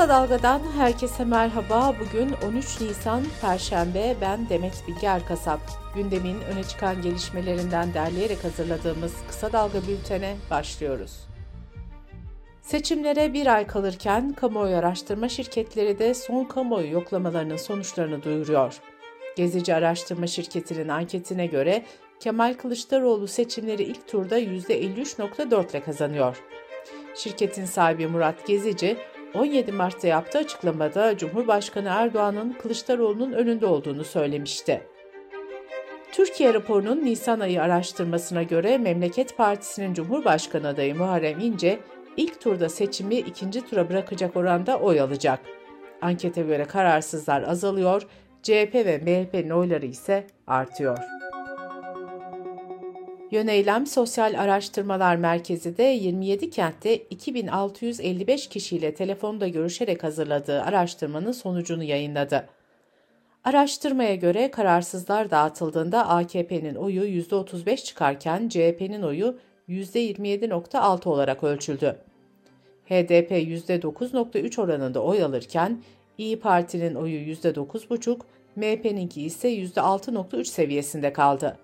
Kısa Dalga'dan herkese merhaba. Bugün 13 Nisan Perşembe. Ben Demet Bilge Erkasap. Gündemin öne çıkan gelişmelerinden derleyerek hazırladığımız Kısa Dalga bültene başlıyoruz. Seçimlere bir ay kalırken kamuoyu araştırma şirketleri de son kamuoyu yoklamalarının sonuçlarını duyuruyor. Gezici Araştırma Şirketi'nin anketine göre Kemal Kılıçdaroğlu seçimleri ilk turda %53.4 ile kazanıyor. Şirketin sahibi Murat Gezici, 17 Mart'ta yaptığı açıklamada Cumhurbaşkanı Erdoğan'ın Kılıçdaroğlu'nun önünde olduğunu söylemişti. Türkiye raporunun Nisan ayı araştırmasına göre Memleket Partisi'nin Cumhurbaşkanı adayı Muharrem İnce, ilk turda seçimi ikinci tura bırakacak oranda oy alacak. Ankete göre kararsızlar azalıyor, CHP ve MHP'nin oyları ise artıyor. Yöneylem Sosyal Araştırmalar Merkezi de 27 kentte 2655 kişiyle telefonda görüşerek hazırladığı araştırmanın sonucunu yayınladı. Araştırmaya göre kararsızlar dağıtıldığında AKP'nin oyu %35 çıkarken CHP'nin oyu %27.6 olarak ölçüldü. HDP %9.3 oranında oy alırken İyi Parti'nin oyu %9.5, MHP'ninki ise %6.3 seviyesinde kaldı.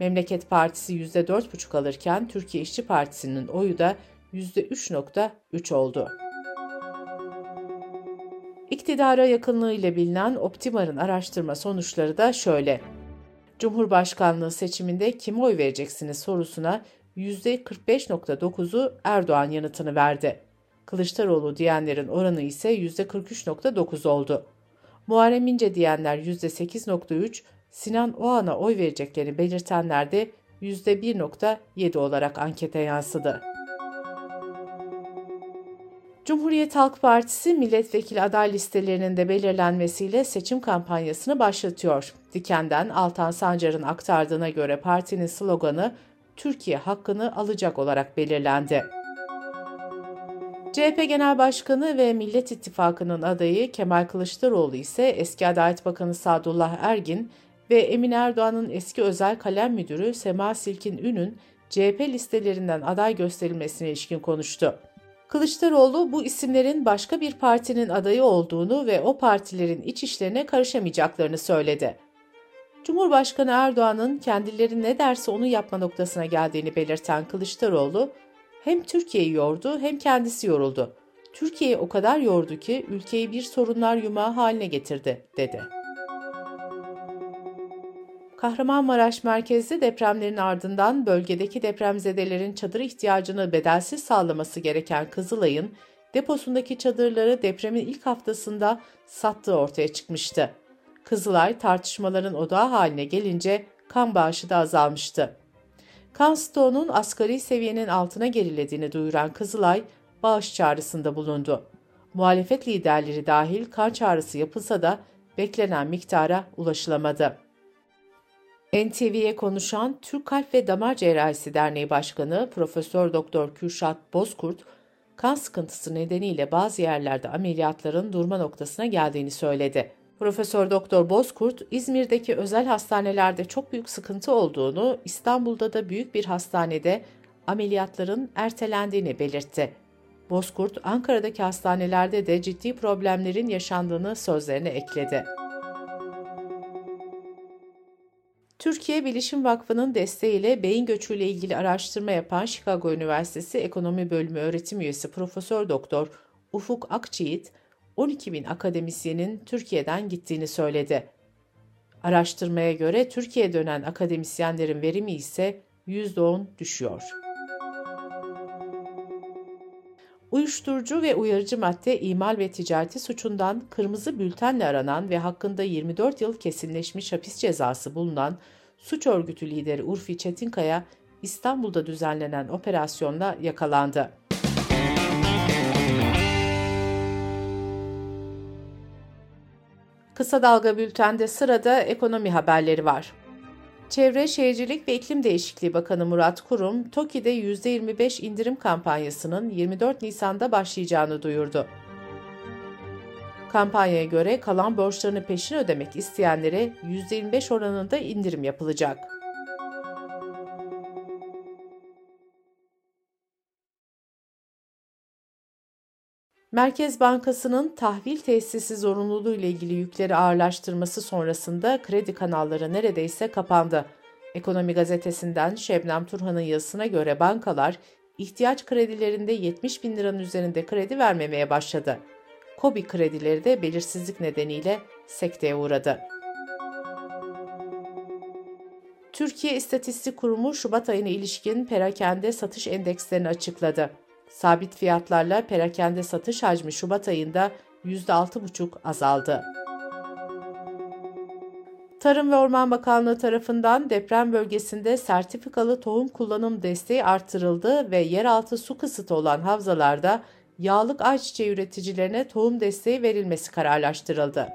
Memleket Partisi %4,5 alırken Türkiye İşçi Partisi'nin oyu da %3,3 oldu. İktidara yakınlığıyla bilinen Optimar'ın araştırma sonuçları da şöyle. Cumhurbaşkanlığı seçiminde kime oy vereceksiniz sorusuna %45.9'u Erdoğan yanıtını verdi. Kılıçdaroğlu diyenlerin oranı ise %43.9 oldu. Muharrem İnce diyenler %8.3, Sinan Oğan'a oy vereceklerini belirtenler de %1.7 olarak ankete yansıdı. Cumhuriyet Halk Partisi milletvekili aday listelerinin de belirlenmesiyle seçim kampanyasını başlatıyor. Diken'den Altan Sancar'ın aktardığına göre partinin sloganı Türkiye hakkını alacak olarak belirlendi. CHP Genel Başkanı ve Millet İttifakı'nın adayı Kemal Kılıçdaroğlu ise eski Adalet Bakanı Sadullah Ergin ve Emin Erdoğan'ın eski özel kalem müdürü Sema Silkin Ün'ün CHP listelerinden aday gösterilmesine ilişkin konuştu. Kılıçdaroğlu bu isimlerin başka bir partinin adayı olduğunu ve o partilerin iç işlerine karışamayacaklarını söyledi. Cumhurbaşkanı Erdoğan'ın kendileri ne derse onu yapma noktasına geldiğini belirten Kılıçdaroğlu, hem Türkiye'yi yordu hem kendisi yoruldu. Türkiye'yi o kadar yordu ki ülkeyi bir sorunlar yumağı haline getirdi, dedi. Kahramanmaraş merkezli depremlerin ardından bölgedeki depremzedelerin çadır ihtiyacını bedelsiz sağlaması gereken Kızılay'ın deposundaki çadırları depremin ilk haftasında sattığı ortaya çıkmıştı. Kızılay tartışmaların odağı haline gelince kan bağışı da azalmıştı. Kan stoğunun asgari seviyenin altına gerilediğini duyuran Kızılay bağış çağrısında bulundu. Muhalefet liderleri dahil kan çağrısı yapılsa da beklenen miktara ulaşılamadı. NTV'ye konuşan Türk Kalp ve Damar Cerrahisi Derneği Başkanı Profesör Doktor Kürşat Bozkurt, kan sıkıntısı nedeniyle bazı yerlerde ameliyatların durma noktasına geldiğini söyledi. Profesör Doktor Bozkurt, İzmir'deki özel hastanelerde çok büyük sıkıntı olduğunu, İstanbul'da da büyük bir hastanede ameliyatların ertelendiğini belirtti. Bozkurt, Ankara'daki hastanelerde de ciddi problemlerin yaşandığını sözlerine ekledi. Türkiye Bilişim Vakfı'nın desteğiyle beyin göçüyle ilgili araştırma yapan Chicago Üniversitesi Ekonomi Bölümü öğretim üyesi Profesör Doktor Ufuk Akçiğit, 12 bin akademisyenin Türkiye'den gittiğini söyledi. Araştırmaya göre Türkiye'ye dönen akademisyenlerin verimi ise %10 düşüyor. Uyuşturucu ve uyarıcı madde imal ve ticareti suçundan kırmızı bültenle aranan ve hakkında 24 yıl kesinleşmiş hapis cezası bulunan suç örgütü lideri Urfi Çetinkaya İstanbul'da düzenlenen operasyonda yakalandı. Kısa Dalga Bülten'de sırada ekonomi haberleri var. Çevre, Şehircilik ve İklim Değişikliği Bakanı Murat Kurum, TOKİ'de %25 indirim kampanyasının 24 Nisan'da başlayacağını duyurdu. Kampanyaya göre kalan borçlarını peşin ödemek isteyenlere %25 oranında indirim yapılacak. Merkez Bankası'nın tahvil tesisi zorunluluğu ile ilgili yükleri ağırlaştırması sonrasında kredi kanalları neredeyse kapandı. Ekonomi gazetesinden Şebnem Turhan'ın yazısına göre bankalar ihtiyaç kredilerinde 70 bin liranın üzerinde kredi vermemeye başladı. Kobi kredileri de belirsizlik nedeniyle sekteye uğradı. Türkiye İstatistik Kurumu Şubat ayına ilişkin perakende satış endekslerini açıkladı. Sabit fiyatlarla perakende satış hacmi Şubat ayında %6,5 azaldı. Tarım ve Orman Bakanlığı tarafından deprem bölgesinde sertifikalı tohum kullanım desteği artırıldı ve yeraltı su kısıtı olan havzalarda yağlık ayçiçeği üreticilerine tohum desteği verilmesi kararlaştırıldı.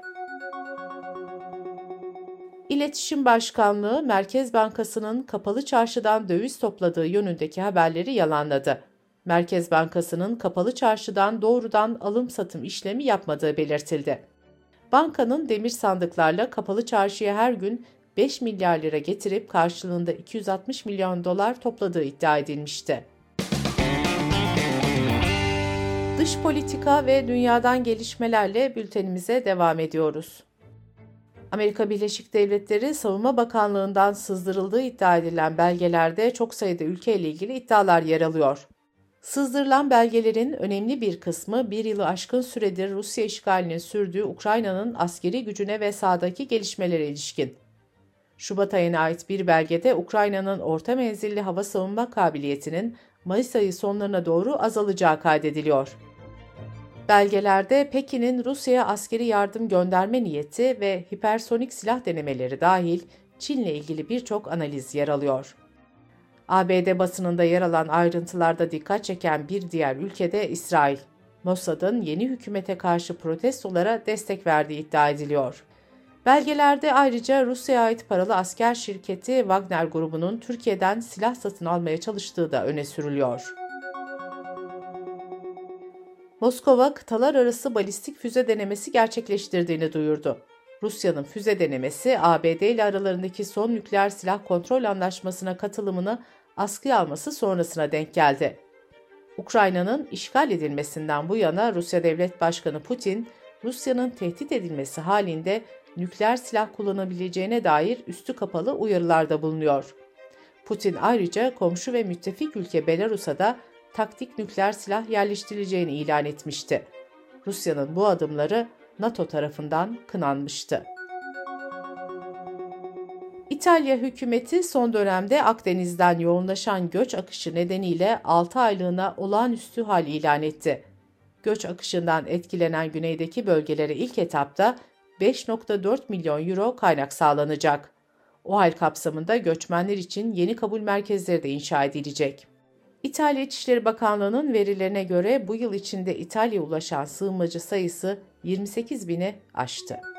İletişim Başkanlığı Merkez Bankası'nın kapalı çarşıdan döviz topladığı yönündeki haberleri yalanladı. Merkez Bankası'nın kapalı çarşıdan doğrudan alım satım işlemi yapmadığı belirtildi. Bankanın demir sandıklarla kapalı çarşıya her gün 5 milyar lira getirip karşılığında 260 milyon dolar topladığı iddia edilmişti. Dış politika ve dünyadan gelişmelerle bültenimize devam ediyoruz. Amerika Birleşik Devletleri Savunma Bakanlığı'ndan sızdırıldığı iddia edilen belgelerde çok sayıda ülkeyle ilgili iddialar yer alıyor. Sızdırılan belgelerin önemli bir kısmı bir yılı aşkın süredir Rusya işgalinin sürdüğü Ukrayna'nın askeri gücüne ve sahadaki gelişmelere ilişkin. Şubat ayına ait bir belgede Ukrayna'nın orta menzilli hava savunma kabiliyetinin Mayıs ayı sonlarına doğru azalacağı kaydediliyor. Belgelerde Pekin'in Rusya'ya askeri yardım gönderme niyeti ve hipersonik silah denemeleri dahil Çin'le ilgili birçok analiz yer alıyor. ABD basınında yer alan ayrıntılarda dikkat çeken bir diğer ülkede İsrail. Mossad'ın yeni hükümete karşı protestolara destek verdiği iddia ediliyor. Belgelerde ayrıca Rusya'ya ait paralı asker şirketi Wagner grubunun Türkiye'den silah satın almaya çalıştığı da öne sürülüyor. Moskova kıtalar arası balistik füze denemesi gerçekleştirdiğini duyurdu. Rusya'nın füze denemesi ABD ile aralarındaki son nükleer silah kontrol anlaşmasına katılımını askıya alması sonrasına denk geldi. Ukrayna'nın işgal edilmesinden bu yana Rusya Devlet Başkanı Putin, Rusya'nın tehdit edilmesi halinde nükleer silah kullanabileceğine dair üstü kapalı uyarılarda bulunuyor. Putin ayrıca komşu ve müttefik ülke Belarus'a da taktik nükleer silah yerleştirileceğini ilan etmişti. Rusya'nın bu adımları NATO tarafından kınanmıştı. İtalya hükümeti son dönemde Akdeniz'den yoğunlaşan göç akışı nedeniyle 6 aylığına olağanüstü hal ilan etti. Göç akışından etkilenen güneydeki bölgelere ilk etapta 5.4 milyon euro kaynak sağlanacak. O hal kapsamında göçmenler için yeni kabul merkezleri de inşa edilecek. İtalya İçişleri Bakanlığı'nın verilerine göre bu yıl içinde İtalya'ya ulaşan sığınmacı sayısı 28 bini aştı.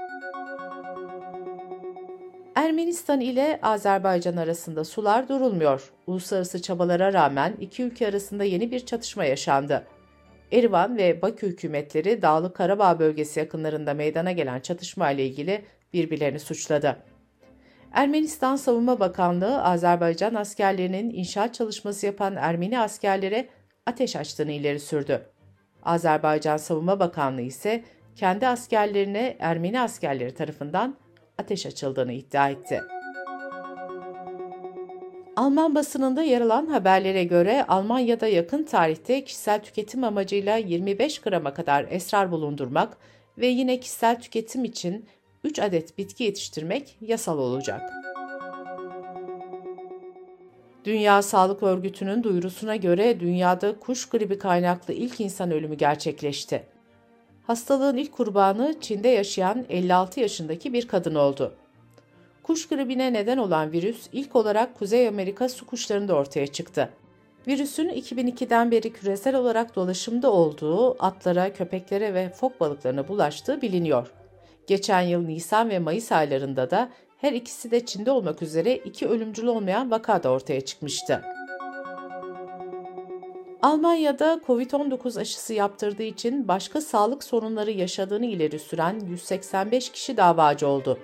Ermenistan ile Azerbaycan arasında sular durulmuyor. Uluslararası çabalara rağmen iki ülke arasında yeni bir çatışma yaşandı. Erivan ve Bakü hükümetleri Dağlık Karabağ bölgesi yakınlarında meydana gelen çatışma ile ilgili birbirlerini suçladı. Ermenistan Savunma Bakanlığı Azerbaycan askerlerinin inşaat çalışması yapan Ermeni askerlere ateş açtığını ileri sürdü. Azerbaycan Savunma Bakanlığı ise kendi askerlerine Ermeni askerleri tarafından ateş açıldığını iddia etti. Alman basınında yer alan haberlere göre Almanya'da yakın tarihte kişisel tüketim amacıyla 25 grama kadar esrar bulundurmak ve yine kişisel tüketim için 3 adet bitki yetiştirmek yasal olacak. Dünya Sağlık Örgütü'nün duyurusuna göre dünyada kuş gribi kaynaklı ilk insan ölümü gerçekleşti. Hastalığın ilk kurbanı Çin'de yaşayan 56 yaşındaki bir kadın oldu. Kuş gribine neden olan virüs ilk olarak Kuzey Amerika su kuşlarında ortaya çıktı. Virüsün 2002'den beri küresel olarak dolaşımda olduğu, atlara, köpeklere ve fok balıklarına bulaştığı biliniyor. Geçen yıl Nisan ve Mayıs aylarında da her ikisi de Çin'de olmak üzere iki ölümcül olmayan vaka da ortaya çıkmıştı. Almanya'da COVID-19 aşısı yaptırdığı için başka sağlık sorunları yaşadığını ileri süren 185 kişi davacı oldu.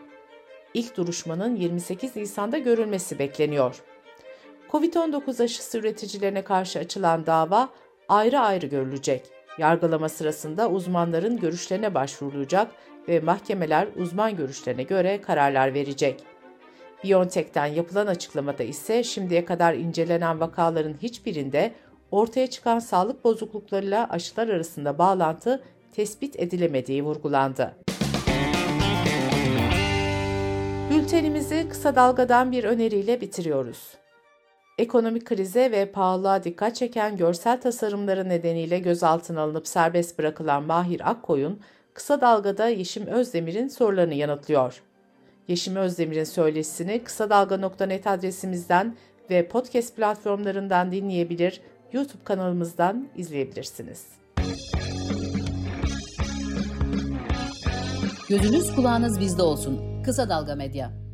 İlk duruşmanın 28 Nisan'da görülmesi bekleniyor. COVID-19 aşısı üreticilerine karşı açılan dava ayrı ayrı görülecek. Yargılama sırasında uzmanların görüşlerine başvurulacak ve mahkemeler uzman görüşlerine göre kararlar verecek. BioNTech'ten yapılan açıklamada ise şimdiye kadar incelenen vakaların hiçbirinde ortaya çıkan sağlık bozukluklarıyla aşılar arasında bağlantı tespit edilemediği vurgulandı. Bültenimizi kısa dalgadan bir öneriyle bitiriyoruz. Ekonomik krize ve pahalılığa dikkat çeken görsel tasarımları nedeniyle gözaltına alınıp serbest bırakılan Mahir Akkoyun, kısa dalgada Yeşim Özdemir'in sorularını yanıtlıyor. Yeşim Özdemir'in söyleşisini kısa dalga.net adresimizden ve podcast platformlarından dinleyebilir, YouTube kanalımızdan izleyebilirsiniz. Gözünüz kulağınız bizde olsun. Kısa Dalga Medya.